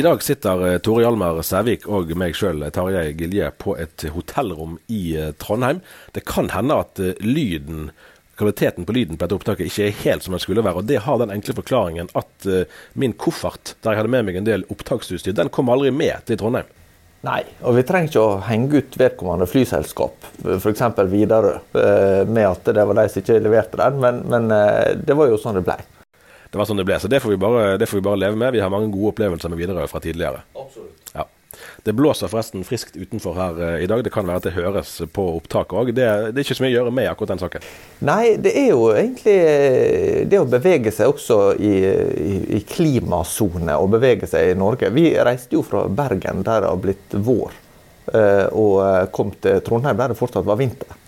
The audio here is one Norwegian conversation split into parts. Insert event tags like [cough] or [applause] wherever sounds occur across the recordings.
I dag sitter eh, Tore Hjalmar Sævik og meg sjøl, Tarjei Gilje, på et hotellrom i eh, Trondheim. Det kan hende at eh, lyden, kvaliteten på lyden på dette opptaket ikke er helt som den skulle være. og Det har den enkle forklaringen at min koffert, der jeg hadde med meg en del opptaksutstyr, den kom aldri med til Trondheim. Nei, og vi trenger ikke å henge ut vedkommende flyselskap, f.eks. Widerøe, med at det var de som ikke leverte den, men, men det var jo sånn det ble det var sånn det ble. Så det får, bare, det får vi bare, leve med. Vi har mange gode opplevelser med Widerøe fra tidligere. Absolutt. Ja. Det blåser forresten friskt utenfor her uh, i dag. Det kan være at det høres på opptaket òg. Det, det, er ikke så mye å gjøre med akkurat den saken. Nei, det er jo egentlig eh, det å bevege seg også i, i, i klimasone og bevege seg i Norge. Vi reiste jo fra Bergen der det har blitt vår, uh, og kom til Trondheim der det fortsatt var vinter.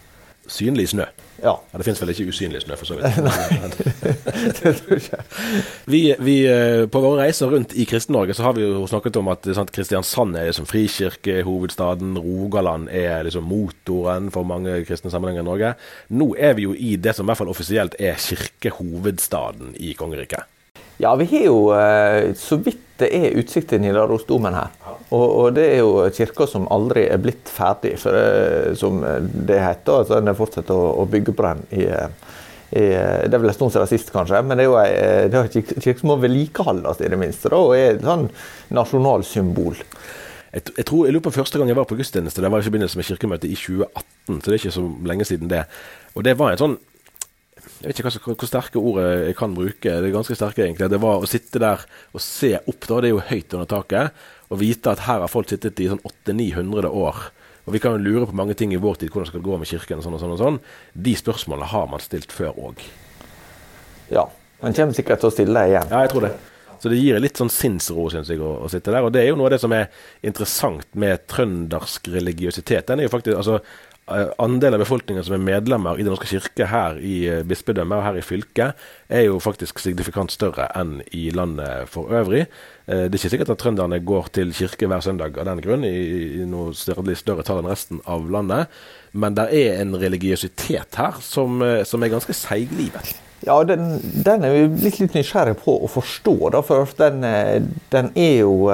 Synlig snø. Ja. ja det fins vel ikke usynlig snø, for så vidt. [laughs] Nei, det tror jeg ikke. Vi, vi, eh, på våre reiser rundt i Kristen-Norge så har vi jo snakket om at sant, Kristiansand er liksom frikirkehovedstaden. Rogaland er liksom motoren for mange kristne sammenhenger i Norge. Nå er vi jo i det som i hvert fall offisielt er kirkehovedstaden i kongeriket. Ja, vi har jo eh, så vidt det er utsikt til Nidarosdomen her. Og, og, det er jo kirka som aldri er blitt ferdig, for det, eh, som det heter. altså Den fortsetter å, å, bygge på den i, i, Det er vel en stund siden sist, kanskje, men det er jo en kirke som må vedlikeholdes, i det minste. Da, og er et sånn nasjonalsymbol. Jeg, jeg, tror, jeg lurer på første gang jeg var på gudstjeneste, det var i forbindelse med kirkemøtet i 2018. Så det er ikke så lenge siden det. Og det var en sånn jeg vet ikke hva, hvor sterke ordet jeg kan bruke. Det er ganske sterke, egentlig. Det var å sitte der og se opp, da. Det er jo høyt under taket. Og vite at her har folk sittet i sånn 800-900 år. Og vi kan jo lure på mange ting i vår tid, hvordan det skal gå med kirken og sånn og sånn. og sånn. De spørsmålene har man stilt før òg. Ja. Man kommer sikkert til å stille det igjen. Ja, jeg tror det. Så det gir litt sånn sinnsro, syns jeg, å, å, sitte der. Og det er jo noe av det som er interessant med trøndersk religiøsitet. Den er jo faktisk, altså Eh, andel av befolkningen som er medlemmer i Den norske kirke her i eh, bispedømmet og her i fylket, er jo faktisk signifikant større enn i landet for øvrig. Eh, det er ikke sikkert at trønderne går til kirke hver søndag av den grunn, i, i noe større, større tall enn resten av landet. Men det er en religiøsitet her som, som er ganske seiglivet. Ja, den, den er vi blitt litt nysgjerrig på å forstå, da, for den, den er jo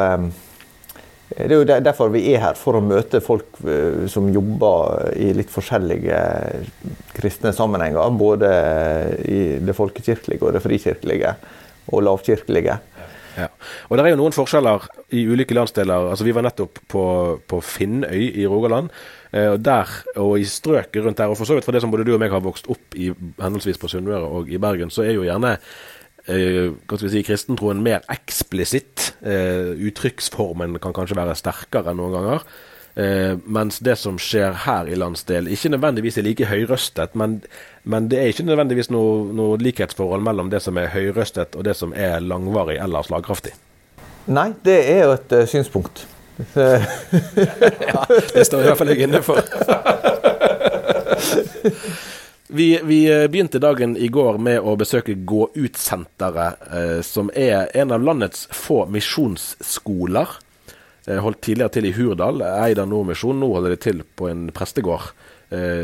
det er jo derfor vi er her, for å møte folk eh, som jobber i litt forskjellige kristne sammenhenger. Både i det folkekirkelige og det frikirkelige og lavkirkelige. Ja. Og Det er jo noen forskjeller i ulike landsdeler. Altså Vi var nettopp på, på Finnøy i Rogaland. Eh, og der, og i strøket rundt der, og for så vidt for det som både du og meg har vokst opp i henholdsvis på Sunnmøre og i Bergen, så er jo gjerne hva skal vi si, kristentroen mer eksplisitt. Eh, uttrykksformen kan kanskje være sterkere enn noen ganger. Eh, mens det som skjer her i landsdel, ikke nødvendigvis er like høyrøstet, men, men det er ikke nødvendigvis noe, noe, likhetsforhold mellom det som er høyrøstet og det som er langvarig eller slagkraftig. Nei, det er jo et synspunkt. [laughs] ja, det står i hvert fall jeg inne for. [laughs] Vi, vi, begynte dagen i går med å besøke Gå ut-senteret, eh, som er en av landets få misjonsskoler. Eh, holdt tidligere til i Hurdal, eid av Nordmisjon. Nå holder de til på en prestegård Eh,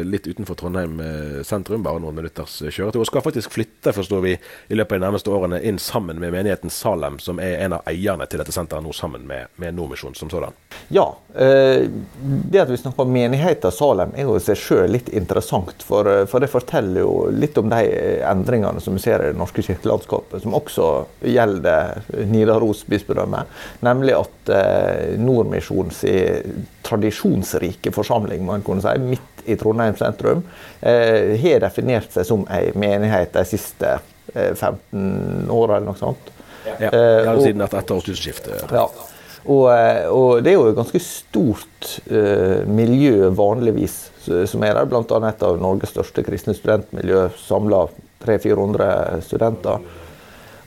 litt utenfor Trondheim eh, sentrum, bare noen minutters eh, kjøretur. Og skal faktisk flytte, forstår vi, i løpet av de nærmeste årene inn sammen med menigheten Salem, som er en av eierne til dette senteret nå, sammen med, med Nordmisjon som sådan. Ja. Det at vi snakker om menigheten Salem er jo i seg sjøl litt interessant. For, for, det forteller jo litt om de endringene som vi ser i det norske kirkelandskapet, som også gjelder Nidaros bispedømme. Nemlig at Nordmisjons tradisjonsrike forsamling, man kunne si, midt i Trondheim sentrum eh, har definert seg som ei menighet de siste eh, 15 åra eller noe sånt. Ja, eh, ja siden etter årtusenskiftet. Ja. Og, eh, og, det er jo et ganske stort eh, miljø vanligvis som er der. Bl.a. et av Norges største kristne studentmiljø. Samla 300-400 studenter.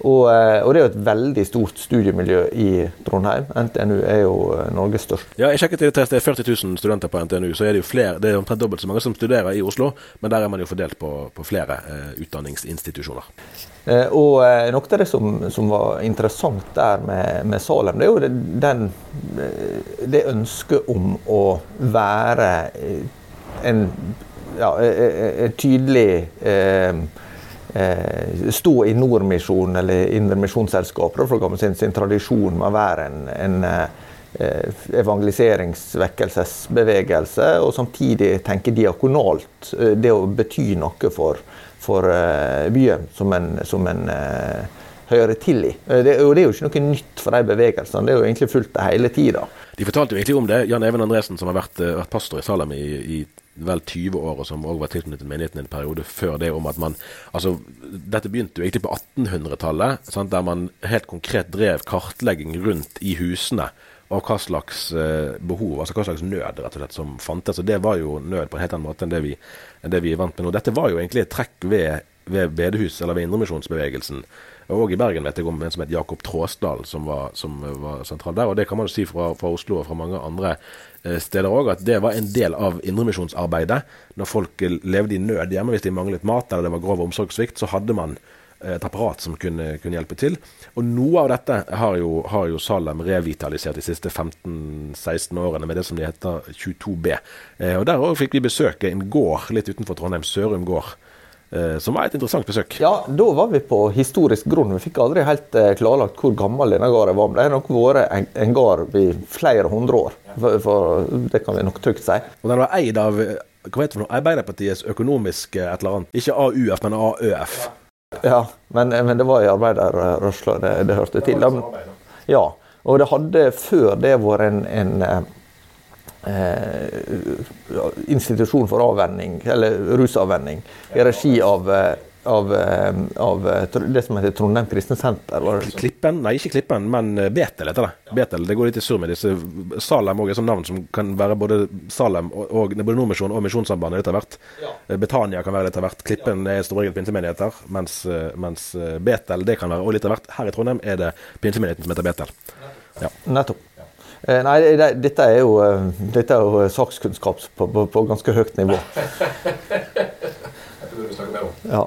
Og, eh, og, det er jo et veldig stort studiemiljø i Trondheim. NTNU er jo eh, Norges største. Ja, jeg sjekket det, det er 40 000 studenter på NTNU. Så er det jo flere, det er omtrent dobbelt så mange som studerer i Oslo, men der er man jo fordelt på, på flere eh, utdanningsinstitusjoner. Eh, og eh, noe av det som, som, var interessant der med, med Salem, det er jo det, den, eh, det ønsket om å være en, ja, en tydelig eh, stå i Nordmisjonen eller Indremisjonsselskapet for å sin, sin tradisjon med å være en, en eh, evangeliseringsvekkelsesbevegelse, og samtidig tenke diakonalt. Eh, det å bety noe for, for byen som en, som en hører til i. Det, og det er jo ikke noe nytt for de bevegelsene, det er jo egentlig fulgt det hele tida. De fortalte jo egentlig om det. Jan Even Andresen, som har vært, vært pastor i Salem i, i vel 20 år, og som òg var tilknyttet menigheten en periode før det, om at man Altså, dette begynte jo egentlig på 1800-tallet, der man helt konkret drev kartlegging rundt i husene av hva slags eh, behov, altså hva slags nød rett og slett som fantes. Og det var jo nød på en helt annen måte enn det vi, enn det vi er vant med nå. Dette var jo egentlig et trekk ved, ved bedehus, eller ved indremisjonsbevegelsen. Og i Bergen vet jeg om en som het Jakob Tråsdal, som var, som var sentral der. Og det kan man jo si fra, fra Oslo og fra mange andre steder òg, at det var en del av indremisjonsarbeidet. Når folk eh, levde i nød hjemme, hvis de manglet mat eller det var grov omsorgssvikt, så hadde man eh, et apparat som kunne, kunne, hjelpe til. Og noe av dette har jo, har jo Salem revitalisert de siste 15-16 årene med det som de heter 22B. Eh, og Der òg fikk vi besøke en gård litt utenfor Trondheim, Sørum gård. Eh, som var et interessant besøk. Ja, da var vi på historisk grunn. Vi fikk aldri helt eh, klarlagt hvor gammel denne gården var. Men det har nok vært en, en gård i flere hundre år. For, for, det kan vi nok trygt si. Og den var eid av hva heter det, Arbeiderpartiets økonomiske et eller annet. Ikke AUF, men AØF. Ja, men, men det var i arbeiderrørsla det, det hørte til. Ja, og det hadde før det vært en, en eh, eh, institusjon for avvenning, eller rusavvenning, i regi av, eh, av, eh, av, eh, det som heter Trondheim kristne senter. Klippen? Nei, ikke Klippen, men Betel heter det. Betel, Det går litt i surr med disse. Salem òg er sånn navn som kan være både Salem og, og både Nordmisjon og Misjonssambandet litt av hvert. Ja. Betania kan være litt av hvert. Klippen er som regel pinsemenigheter, mens, mens, Betel det kan være og litt av hvert. Her i Trondheim er det pinsemenigheten som heter Betel. Ja. Nettopp. Eh, nei, det, dette er jo, eh, dette er jo sakskunnskap på, på, på, ganske høyt nivå. [laughs] ja.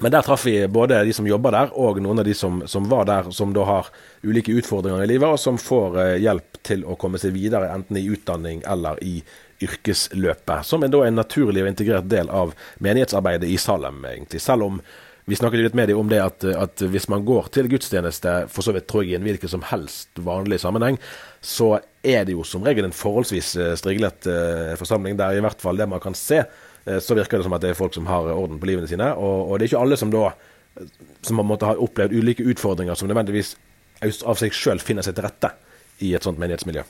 Men der traff vi både de som jobber der, og noen av de som, som, var der, som da har ulike utfordringer i livet, og som får uh, hjelp til å komme seg videre, enten i utdanning eller i yrkesløpet. Som er da en naturlig og integrert del av menighetsarbeidet i Salem, egentlig. Selv om vi snakket litt med dem om det at, at, hvis man går til gudstjeneste, for så vidt tror jeg i en hvilken som helst vanlig sammenheng, så er det jo som regel en forholdsvis eh, striglet uh, forsamling, der i hvert fall det man kan se, så virker det som at det er folk som har orden på livene sine. Og, og det er ikke alle som da som måtte ha opplevd ulike utfordringer som nødvendigvis av seg sjøl finner seg til rette i et sånt menighetsmiljø.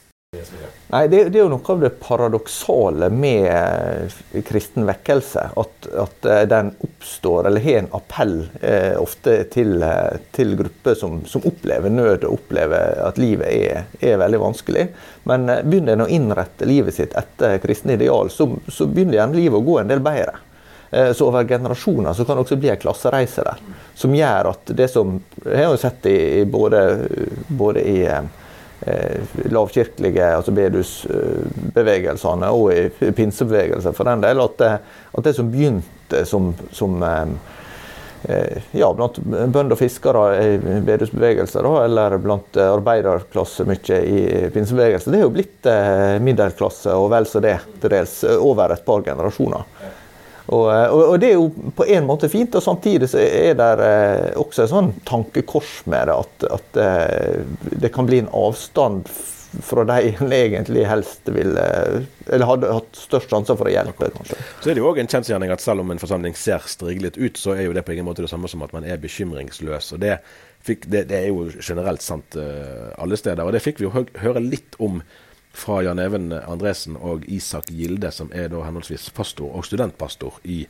Nei, det, det, er jo noe av det paradoksale med eh, kristen vekkelse. At, at eh, den oppstår, eller har en appell eh, ofte til, eh, til grupper som, som, opplever nød og opplever at livet er, er veldig vanskelig. Men begynner en å innrette livet sitt etter kristne ideal, så, så begynner gjerne livet å gå en del bedre. Så over generasjoner så kan det også bli en klassereise der. Som gjør at det som Jeg har jo sett i både, både i lavkirkelige, altså bedusbevegelsene og i pinsebevegelsen for den del, at det, at det som begynte som, som ja, blant bønder og fiskere i bedusbevegelser, eller blant arbeiderklasse mye i pinsebevegelse, det er jo blitt middelklasse og vel så det til dels over et par generasjoner. Og, og, og, det er jo på en måte fint, og samtidig så er det eh, også et sånn tankekors med det. At, at eh, det kan bli en avstand fra de [laughs] en egentlig helst ville Eller hadde hatt størst sjanse for å hjelpe. kanskje. Så er det jo òg en kjensgjerning at selv om en forsamling ser striglet ut, så er jo det på ingen måte det samme som at man er bekymringsløs. og det, fikk, det, det er jo generelt sant alle steder. Og det fikk vi jo høre litt om fra Jan Even Andresen og Isak Gilde, som er da henholdsvis pastor og studentpastor i,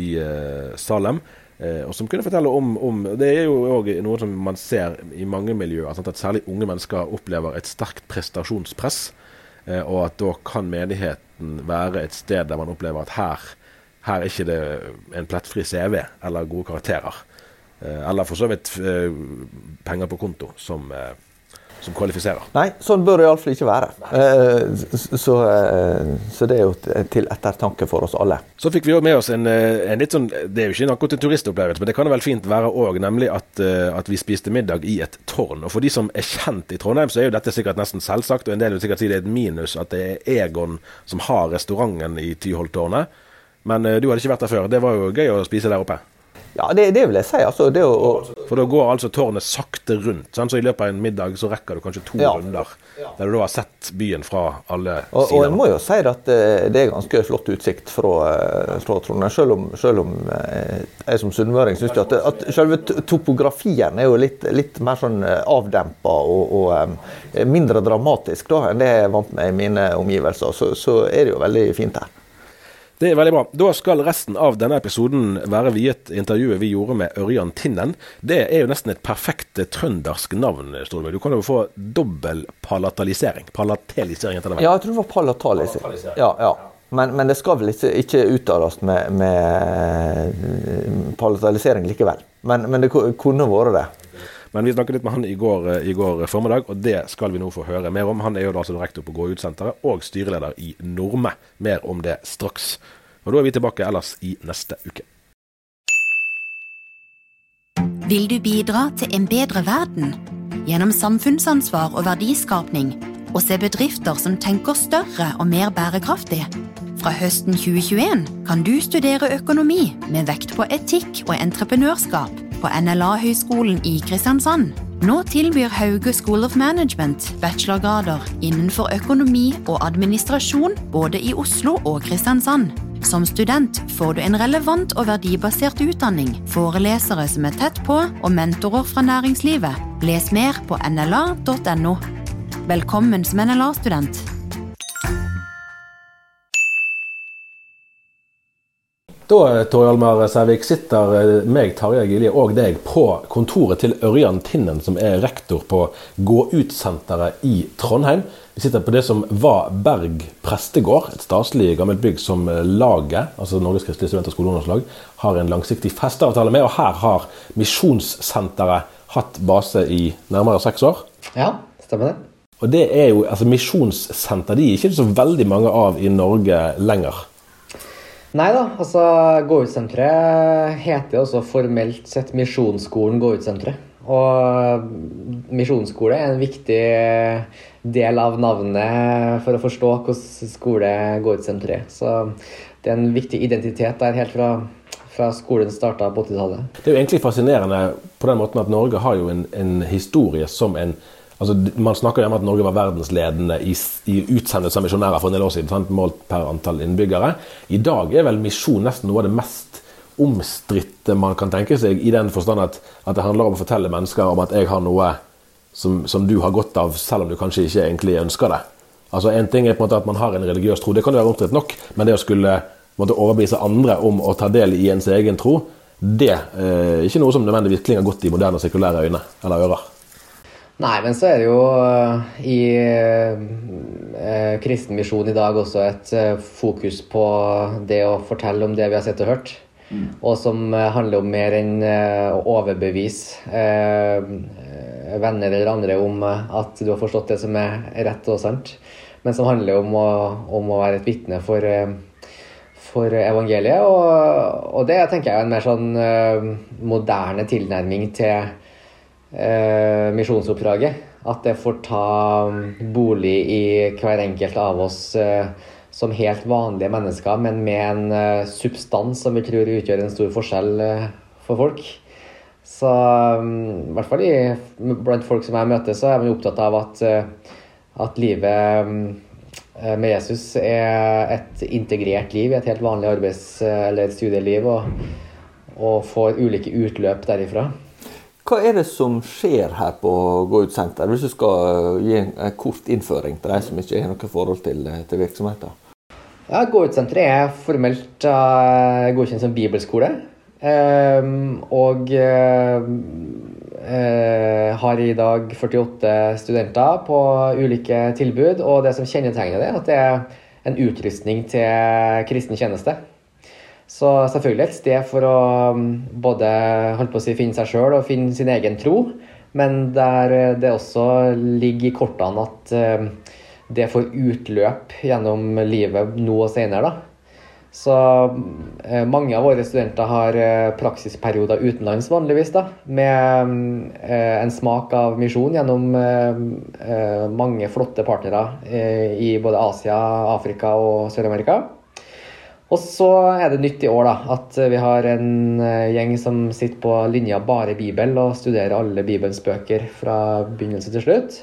i uh, Salem. Uh, og som kunne fortelle om, om Det er jo òg noe som man ser i mange miljøer, sant, at særlig unge mennesker opplever et sterkt prestasjonspress. Uh, og at da kan menigheten være et sted der man opplever at her, her er ikke det en plettfri CV eller gode karakterer. eller for så vidt penger på konto som som kvalifiserer. Nei, sånn bør det iallfall ikke være. Eh, så, eh, så, det er jo til ettertanke for oss alle. Så fikk vi jo med oss en, eh, en litt sånn Det er jo ikke akkurat en turistopplevelse, men det kan vel fint være òg, nemlig at, at, vi spiste middag i et tårn. Og For de som er kjent i Trondheim, så er jo dette sikkert nesten selvsagt, og en del vil sikkert si det er et minus at det er Egon som har restauranten i Tyholttårnet. Men du hadde ikke vært der før. Det var jo gøy å spise der oppe? Ja, det, det, vil jeg si. Altså, å, For da går altså tårnet sakte rundt. Sant? Så i løpet av en middag så rekker du kanskje to ja. runder. Der du da har sett byen fra alle og, sider. Og jeg må jo si at eh, det er ganske flott utsikt fra, eh, fra Trondheim. Selv om, selv om eh, jeg som sunnmøring syns at, at selve topografien er jo litt, litt mer sånn avdempa og, og, mindre dramatisk da, enn det jeg er vant med i mine omgivelser. Så, så er det jo veldig fint her. Det er veldig bra. Da skal resten av denne episoden være viet intervjuet vi gjorde med Ørjan Tinnen. Det er jo nesten et perfekt trøndersk navn. Stormøy. Du kan jo få dobbel palatalisering. Palatalisering etter det. Ja, jeg tror det var palatalisering. Ja, ja. Men, men, det skal vel ikke, ikke uttales med, med palatalisering likevel. Men, men det kunne vært det. Men vi snakket litt med han i går, eh, i går, formiddag, og det skal vi nå få høre mer om. Han er jo da altså rektor på Gå ut-senteret og styreleder i Norme. Mer om det straks. Og Da er vi tilbake ellers i neste uke. Vil du bidra til en bedre verden? Gjennom samfunnsansvar og verdiskapning, og se bedrifter som tenker større og mer bærekraftig? Fra høsten 2021 kan du studere økonomi med vekt på etikk og entreprenørskap på NLA-høgskolen i Kristiansand. Nå tilbyr Hauge School of Management bachelorgrader innenfor økonomi og administrasjon både i Oslo og Kristiansand. Som student får du en relevant og verdibasert utdanning, forelesere som er tett på, og mentorer fra næringslivet. Les mer på nla.no. Velkommen som NLA-student. Da Torjalmar Sævik, sitter eh, meg, Tarjei Gilje og deg på kontoret til Ørjan Tinnen, som er rektor på Gå ut-senteret i Trondheim. Vi sitter på det som var Berg prestegård, et staselig gammelt bygg som laget, altså Norges kristelige student- og skoleungdomslag, har en langsiktig festeavtale med. Og her har Misjonssenteret hatt base i nærmere seks år. Ja, stemmer det. Og det er jo, altså Misjonssenter de er ikke så veldig mange av i Norge lenger. Nei da, altså Gå-ut-senteret heter jo også formelt sett Misjonsskolen Gå-ut-senteret. Og misjonsskole er en viktig del av navnet for å forstå hvordan skole Gå-ut-senteret er. Så det er en viktig identitet der helt fra, fra skolen starta på 80-tallet. Det er jo egentlig fascinerende på den måten at Norge har jo en, en historie som en Altså, man snakker om at Norge var verdensledende i, i utsendelse av misjonærer for en del år siden, sant? målt per antall innbyggere. I dag er vel misjon nesten noe av det mest omstridte man kan tenke seg, i den forstand at, at, det handler om å fortelle mennesker om at jeg har noe som, som, du har godt av, selv om du kanskje ikke egentlig ønsker det. Altså En ting er på en måte at man har en religiøs tro, det kan jo være omstridt nok, men det å skulle måtte overbevise andre om å ta del i ens egen tro, det er eh, ikke noe som nødvendigvis klinger godt i moderne sekulære øyne eller ører. Nei, men så er det jo eh, i eh, kristen misjon i dag også et eh, fokus på det å fortelle om det vi har sett og hørt. og som eh, handler om mer enn eh, å overbevise eh, venner eller andre om at du har forstått det som er rett og sant, men som handler om å, om å være et vitne for, for evangeliet. Og, og det tenker jeg er en mer sånn moderne tilnærming til eh, misjonsoppdraget. At det får ta mm, bolig i hver enkelt av oss eh, som helt vanlige mennesker, men med en eh, substans som vi tror utgjør en stor forskjell eh, for folk. Så mm, i hvert fall i, blant folk som jeg møter, så er man opptatt av at, eh, at livet mm, eh, med Jesus er et integrert liv, i et helt vanlig arbeids- eller studieliv, og, og får ulike utløp derifra. Hva er det som skjer her på Gå ut senter, hvis du skal eh, gi en, en kort innføring til de som ikke har noe forhold til, eh, til virksomheten? Ja, Gå ut-senteret er formelt uh, godkjent som bibelskole. Um, og eh, har i dag 48 studenter på ulike tilbud. Og det som kjennetegner det, er at det er en utrustning til kristen tjeneste. Så selvfølgelig et sted for å mm, både holdt på å si, finne seg sjøl og finne sin egen tro, men der det også ligger i kortene at eh, det får utløp gjennom livet nå og senere. da. Så eh, mange av våre studenter har eh, praksisperioder utenlands vanligvis, da, med eh, en smak av misjon gjennom eh, eh, mange flotte partnere eh, i både Asia, Afrika og Sør-Amerika. Og så er det nytt i år da, at vi har en eh, gjeng som sitter på linja bare Bibel og studerer alle Bibelens bøker fra begynnelse til slutt.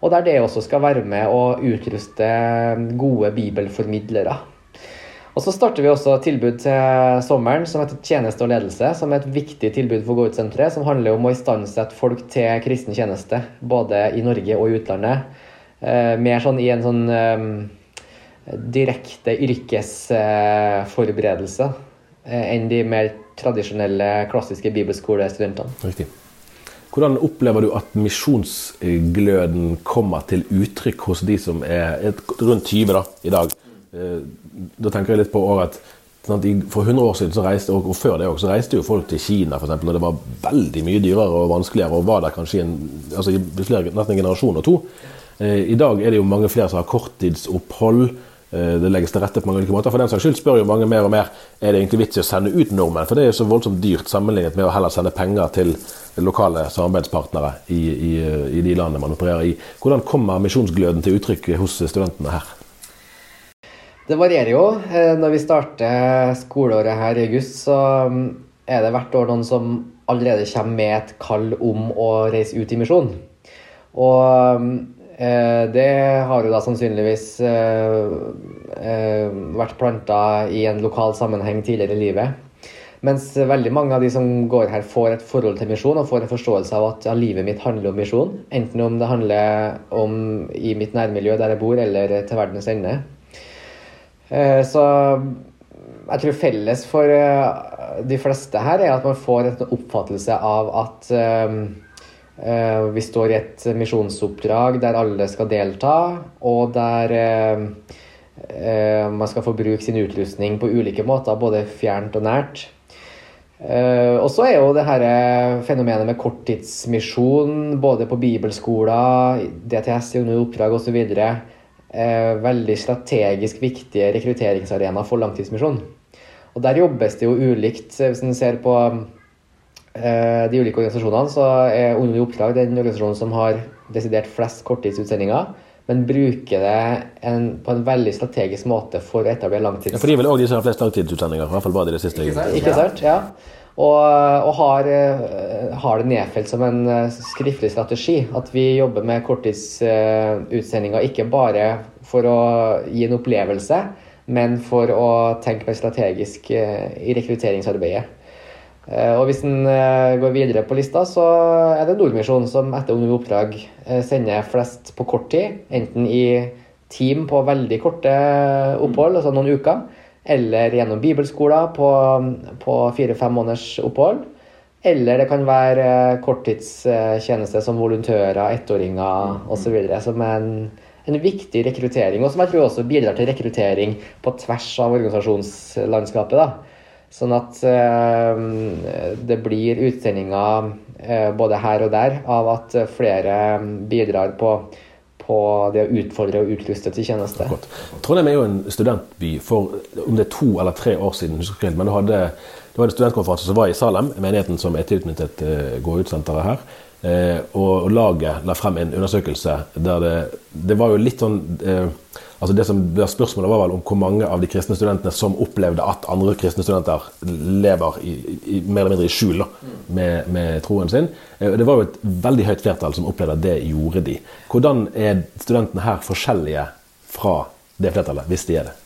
Og der det også skal være med å utruste gode bibelformidlere. Og så starter vi også tilbud til sommeren som heter Tjeneste og ledelse, som er et viktig tilbud for Gå ut-senteret, som handler om å istandsette folk til kristen tjeneste, både i Norge og i utlandet. Eh, mer sånn i en sånn eh, direkte yrkesforberedelse eh, enn de mer tradisjonelle, klassiske bibelskolestudentene. Riktig. Hvordan opplever du at misjonsgløden kommer til uttrykk hos de som er rundt 20 da, i dag? Eh, Da tenker jeg litt på året i- For 100 år siden så reiste, og før det også, så reiste jo folk til Kina for eksempel, og det var veldig mye dyrere og vanskeligere og var der kanskje en, altså nesten en generasjon og to. Eh, I dag er det jo mange flere som har korttidsopphold. Eh, Det legges til rette på mange ulike måter. For den saks skyld spør jo mange mer og mer er det egentlig vits i å sende ut nordmenn. For det er jo så voldsomt dyrt sammenlignet med å heller sende penger til lokale samarbeidspartnere i, i, i de landene man opererer i. Hvordan kommer misjonsgløden til uttrykk hos studentene her? Det varierer jo. Eh, Når vi starter skoleåret her i august, så mm, er det hvert år noen som allerede kommer med et kall om å reise ut i misjon. Og mm, eh, det har jo da sannsynligvis eh, eh, vært planta i en lokal sammenheng tidligere i livet. Mens veldig mange av de som går her, får et forhold til misjon og får en forståelse av at ja, livet mitt handler om misjon. Enten om det handler om i mitt nærmiljø der jeg bor, eller til verdens ende. Eh, Så jeg tror felles for eh, de fleste her er at man får en oppfattelse av at eh, eh, vi står i et misjonsoppdrag der alle skal delta, og der eh, eh, man skal få bruke sin utrustning på ulike måter, både fjernt og nært. Eh, og så er jo det her fenomenet med korttidsmisjon, både på bibelskoler, DTS under oppdrag osv., uh, veldig strategisk viktige rekrutteringsarenaer for langtidsmisjon. Og der jobbes det jo ulikt. Hvis en ser på eh, de ulike organisasjonene, så er Under oppdrag den organisasjonen som har desidert flest korttidsutsendinger, men bruker det en, på en veldig strategisk måte for å etablere langtids... Ja, for de er vel også de som har flest langtidsutsendinger, i hvert fall bare det siste. Ikke sant? Ja. Og, og har, eh, har det nedfelt som en eh, skriftlig strategi at vi jobber med korttidsutsendinger ikke bare for å gi en opplevelse, men for å tenke mer strategisk eh, i rekrutteringsarbeidet. Eh, Og hvis en eh, går videre på lista, så er det Nordmisjonen som etter Ung oppdrag eh, sender flest på kort tid. Enten i team på veldig korte opphold, altså noen uker, eller gjennom bibelskoler på, på fire-fem måneders opphold. Eller det kan være korttidstjeneste som volontører, ettåringer osv. Som er en, en viktig rekruttering, og som jeg tror også bidrar til rekruttering på tvers av organisasjonslandskapet. da. Sånn at eh, det blir utsendinger eh, både her og der av at flere bidrar på, på det å utfordre og utruste til tjeneste. Godt. Trondheim er jo en studentby for om det er to eller tre år siden. husker men du hadde, det var en studentkonferanse som var i Salem, menigheten som er tilknyttet uh, Gå ut-senteret her. Eh, og, laget la frem en undersøkelse der det, det var jo litt sånn eh, altså det som det Spørsmålet var vel om hvor mange av de kristne studentene som opplevde at andre kristne studenter lever i, i, mer eller mindre i skjul da, med, med, troen sin. Eh, det var jo et veldig høyt flertall som opplevde at det gjorde de. Hvordan er studentene her forskjellige fra det flertallet, hvis de er det?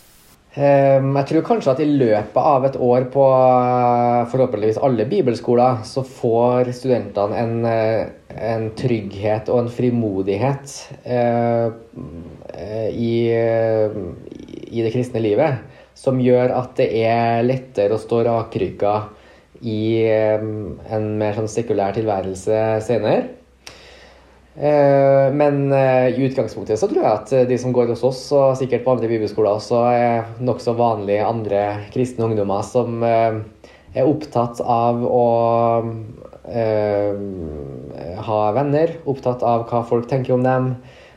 Ehm, jeg tror kanskje at i løpet av et år på eh, forhåpentligvis alle bibelskoler, så får studentene en, eh, en trygghet og en frimodighet eh, i, i, det kristne livet som gjør at det er lettere å stå rakrygga i en mer sånn sekulær tilværelse senere. Eh, men eh, i utgangspunktet så tror jeg at de som går hos oss, og sikkert på andre bibelskoler også, er nokså vanlige andre kristne ungdommer som eh, er opptatt av å ha venner, opptatt av hva folk tenker om dem,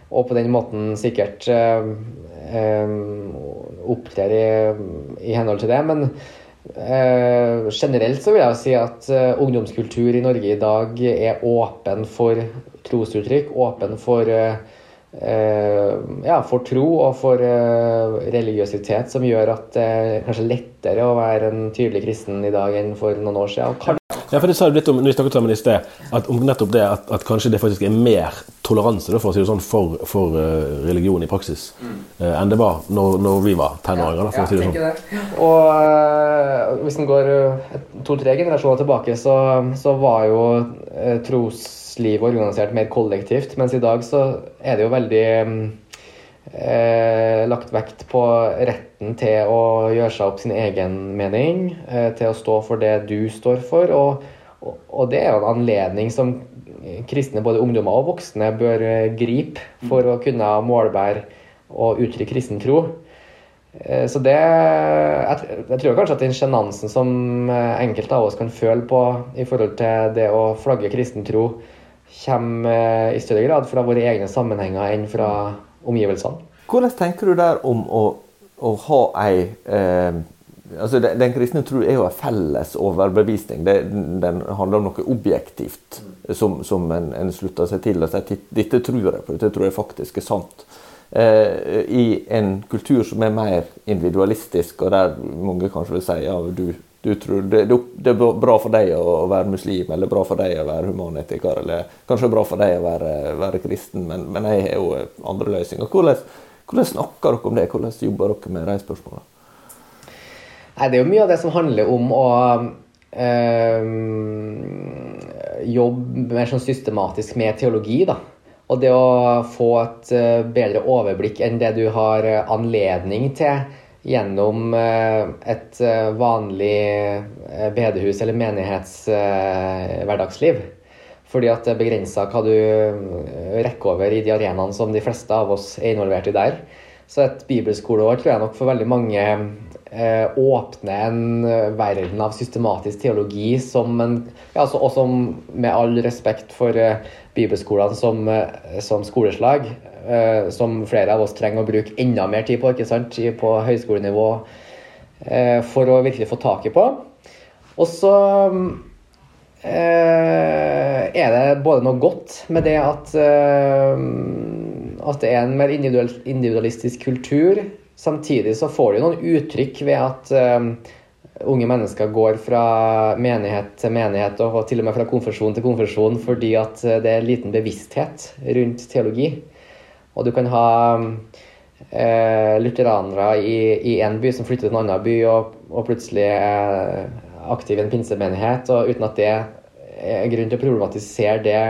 og på den måten sikkert opptrer i, i henhold til det. Men Eh, generelt så vil jeg si at ungdomskultur i Norge i dag er åpen for trosuttrykk, åpen for, ja, for tro og for religiøsitet, som gjør at det er kanskje lettere å være en tydelig kristen i dag enn for noen år siden. Ja, for det sa du litt om når vi snakket sammen i sted, at om nettopp det at, at, kanskje det faktisk er mer toleranse for, si sånn, for, for uh, religion i praksis mm. uh, enn det var når, når vi var tenåringer. Ja, si det sånn. Og uh, hvis en går to-tre generasjoner tilbake, så, så var jo troslivet organisert mer kollektivt, mens i dag så er det jo veldig um, eh, lagt vekt på retten til å gjøre seg opp sin egen mening, eh, til å stå for det du står for. Og, og, og, det er jo en anledning som kristne, både ungdommer og voksne, bør eh, gripe for å kunne målbære og uttrykke kristen tro. Eh, så det jeg, tror kanskje at den sjenansen som eh, enkelte av oss kan føle på i forhold til det å flagge kristen tro, kommer i større grad fra våre egne sammenhenger enn fra omgivelsene. Hvordan tenker du der om å, å ha ei eh, altså Den, den kristne tro er jo en felles overbevisning. Det, den handler om noe objektivt som, som en, en, slutter seg til og sier dette tror jeg på, dette tror jeg faktisk er sant. Eh, I en kultur som er mer individualistisk, og der mange kanskje vil si ja, du, du tror det, det, er bra for deg å være muslim, eller bra for deg å være humanetiker, eller kanskje bra for deg å være, være kristen, men, men, jeg har jo andre løsninger. Hvordan, hvordan snakker dere om det? Hvordan jobber dere med de spørsmålene? Det er jo mye av det som handler om å øh, jobbe mer sånn systematisk med teologi. da. Og det å få et uh, bedre overblikk enn det du har anledning til gjennom uh, et uh, vanlig bedehus- eller menighetshverdagsliv. Fordi at det er begrensa hva du rekker over i de arenaene som de fleste av oss er involvert i der. Så et bibelskoleår tror jeg nok for veldig mange eh, åpner en eh, verden av systematisk teologi som en ja, altså, Og som, med all respekt for eh, bibelskolene som, eh, som skoleslag, eh, som flere av oss trenger å bruke enda mer tid på ikke sant, på høyskolenivå eh, for å virkelig få taket på. Og så er det både noe godt med det at at det er en mer individualistisk kultur. Samtidig så får du noen uttrykk ved at unge mennesker går fra menighet til menighet og til og med fra konfesjon til konfesjon fordi at eh, det er liten bevissthet rundt teologi. Og du kan ha eh, lutheranere i, én by som flytter til en annen by og, og plutselig er aktiv i en pinsemenighet, og uten at det er grunn til å problematisere det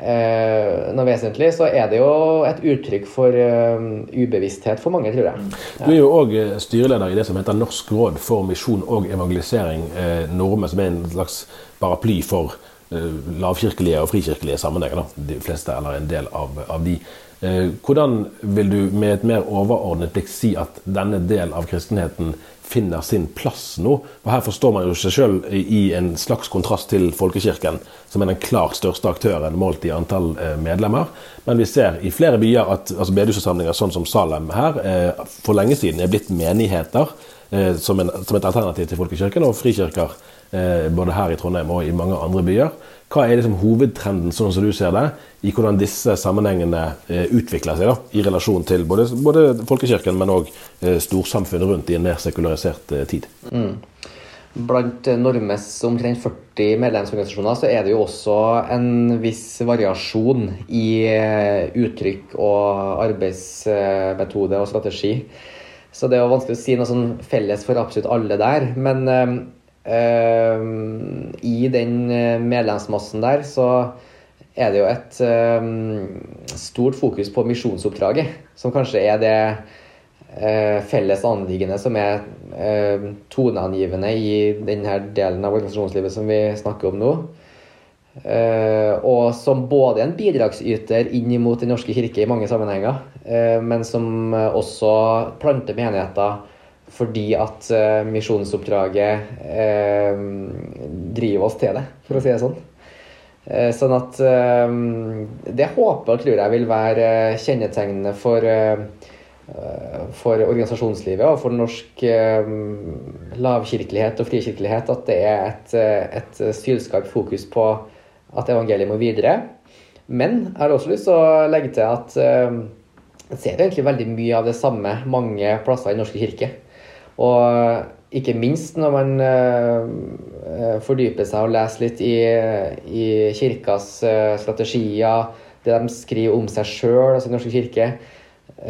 noe vesentlig, så er det jo et uttrykk for uh, ubevissthet for mange, tror jeg. Ja. Du er jo òg eh, styreleder i det som heter Norsk råd for misjon og evangelisering, eh, Norme, som er en slags paraply for eh, lavkirkelige og frikirkelige sammenhenger. De fleste, eller en del av, av de. Eh, hvordan vil du med et mer overordnet blikk si at denne del av kristenheten finner sin plass nå. For Her forstår man jo seg sjøl i en slags kontrast til folkekirken, som er den klart største aktøren målt i antall eh, medlemmer. Men vi ser i flere byer at altså bedehusforsamlinger sånn som Salem her eh, for lenge siden er blitt menigheter eh, som, en, som, et alternativ til folkekirken, og frikirker både her i Trondheim og i mange andre byer. Hva er liksom hovedtrenden, sånn som du ser det, i hvordan disse sammenhengene eh, utvikler seg da, i relasjon til både, både folkekirken, men òg eh, storsamfunnet rundt i en mer sekularisert eh, tid? Mm. Blant Normes omtrent 40 medlemsorganisasjoner så er det jo også en viss variasjon i uttrykk og arbeidsmetode og strategi. Så det er jo vanskelig å si noe sånn felles for absolutt alle der. Men I den eh, medlemsmassen der så er det jo et ehm, stort fokus på misjonsoppdraget, som kanskje er det eh, felles anliggende som er toneangivende i denne delen av organisasjonslivet som vi snakker om nå. Og som både en bidragsyter inn mot Den norske kirke i mange sammenhenger, men som også planter menigheter fordi at uh, misjonsoppdraget uh, driver oss til det, for å si det sånn. Uh, sånn at det håper og tror jeg vil være kjennetegnende for, for organisasjonslivet og for norsk lavkirkelighet og frikirkelighet at det er et, et sylskarpt fokus på at evangeliet må videre. Men jeg har også lyst til å legge til at jeg ser egentlig veldig mye av det samme mange plasser i Den norske kirke. Og ikke minst når man uh, fordyper seg og leser litt i, i kirkas uh, strategier, det de skriver om seg sjøl, altså Den norske kirke,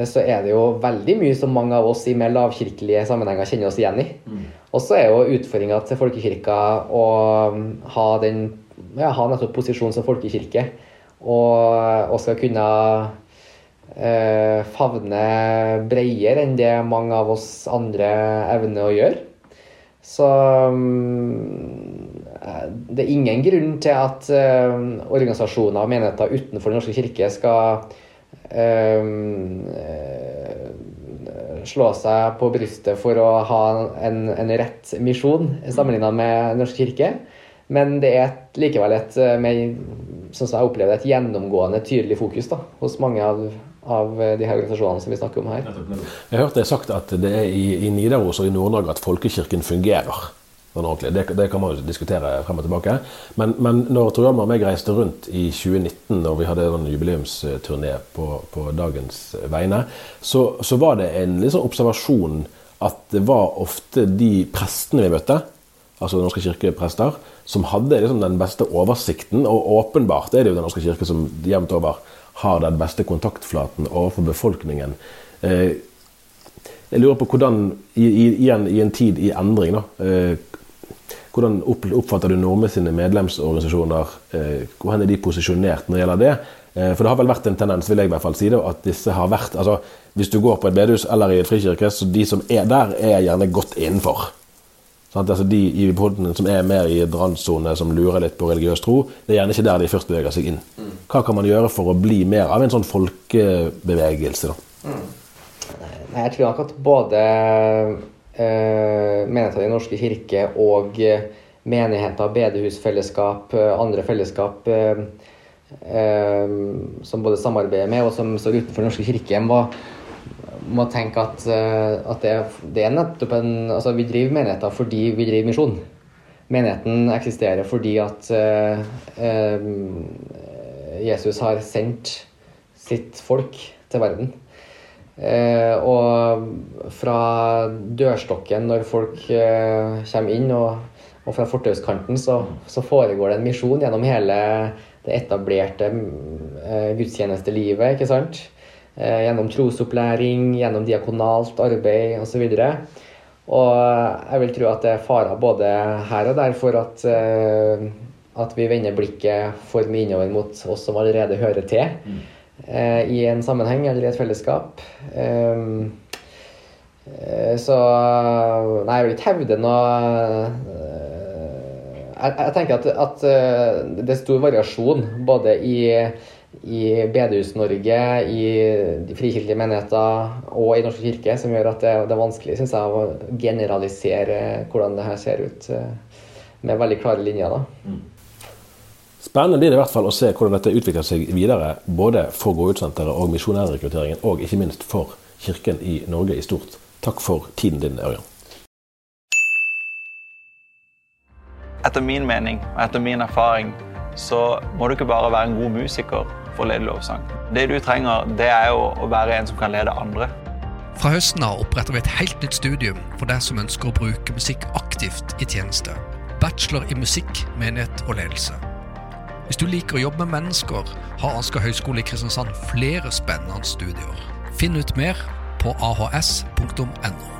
så er det jo veldig mye som mange av oss i mer lavkirkelige sammenhenger kjenner oss igjen i. Mm. Og så er jo utfordringa til folkekirka å um, ha den ja, ha nettopp posisjon som folkekirke og, og skal kunne eh, favne bredere enn det mange av oss andre evner å gjøre. Så um, det er ingen grunn til at eh, organisasjoner og menigheter utenfor Den norske kirke skal eh, slå seg på brystet for å ha en, en rett misjon sammenlignet med Den norske kirke. Men det er likevel et, med, sånn som jeg opplever, et gjennomgående tydelig fokus da, hos mange av av eh, de her organisasjonene som vi snakker om her. Jeg har hørt det sagt at det er i, i Nidaros og i Nord-Norge at folkekirken fungerer. Det, det, kan man jo diskutere frem og tilbake. Men, men når Tor og meg reiste rundt i 2019, og vi hadde en jubileumsturné på, på dagens vegne, så, så, var det en liksom observasjon at det var ofte de prestene vi møtte, altså Den norske kirkeprester, som hadde liksom den beste oversikten. Og åpenbart er det jo Den norske kirke som jevnt over har den beste kontaktflaten overfor befolkningen. Eh, jeg lurer på hvordan, igjen i en tid i endring, da, eh, hvordan oppfatter du Norme sine medlemsorganisasjoner? Eh, hvordan er de posisjonert når det gjelder det? For det har vel vært en tendens vil jeg i hvert fall si det, at disse har vært altså Hvis du går på et bedehus eller i et frikirke, så de som er der, er gjerne godt innenfor. Sånn, altså de i podden som er mer i randsone, som lurer litt på religiøs tro, det er gjerne ikke der de først beveger seg inn. Mm. Hva kan man gjøre for å bli mer av en sånn folkebevegelse? da? Mm. Nei, jeg tror nok at både eh, menigheter i Den norske kirke og eh, menigheter, bedehusfellesskap, eh, andre fellesskap eh, eh, som både samarbeider med og som står utenfor Den norske kirke, må må tenke at, eh, at det, det, er nettopp en Altså, vi driver menigheter fordi vi driver misjon. Menigheten eksisterer fordi at uh, uh, Jesus har sendt sitt folk til verden. Uh, og fra dørstokken når folk kommer inn, og, og fra fortauskanten, så, så, foregår det en misjon gjennom hele det etablerte gudstjenestelivet, ikke sant? Eh, gjennom trosopplæring, gjennom diakonalt arbeid osv. Og, og jeg vil tro at det er farer både her og der for at, eh, at vi vender blikket for mye innover mot oss som allerede hører til mm. i en sammenheng eller i et fellesskap. Så Nei, jeg vil ikke hevde noe jeg, jeg tenker at, at, det er stor variasjon både i i Bedehus-Norge, i de frikirkelige menigheter og i Norske kirke, som gjør at det, det er vanskelig synes jeg, å generalisere hvordan det her ser ut eh, med veldig klare linjer. da. Spennende blir det i hvert fall å se hvordan dette utvikler seg videre, både for Gå-ut-senteret og misjonærrekrutteringen, og ikke minst for Kirken i Norge i stort. Takk for tiden din, Ørjan. Etter min mening og etter min erfaring så må du ikke bare være en god musiker for å lede lovsang. Det du trenger, det er jo å være en som kan lede andre. Fra høsten av oppretter vi et helt nytt studium for deg som ønsker å bruke musikk aktivt i tjeneste. Bachelor i musikk, menighet og ledelse. Hvis du liker å jobbe med mennesker, har Asker høgskole i Kristiansand flere spennende studier. Finn ut mer på ahs.no.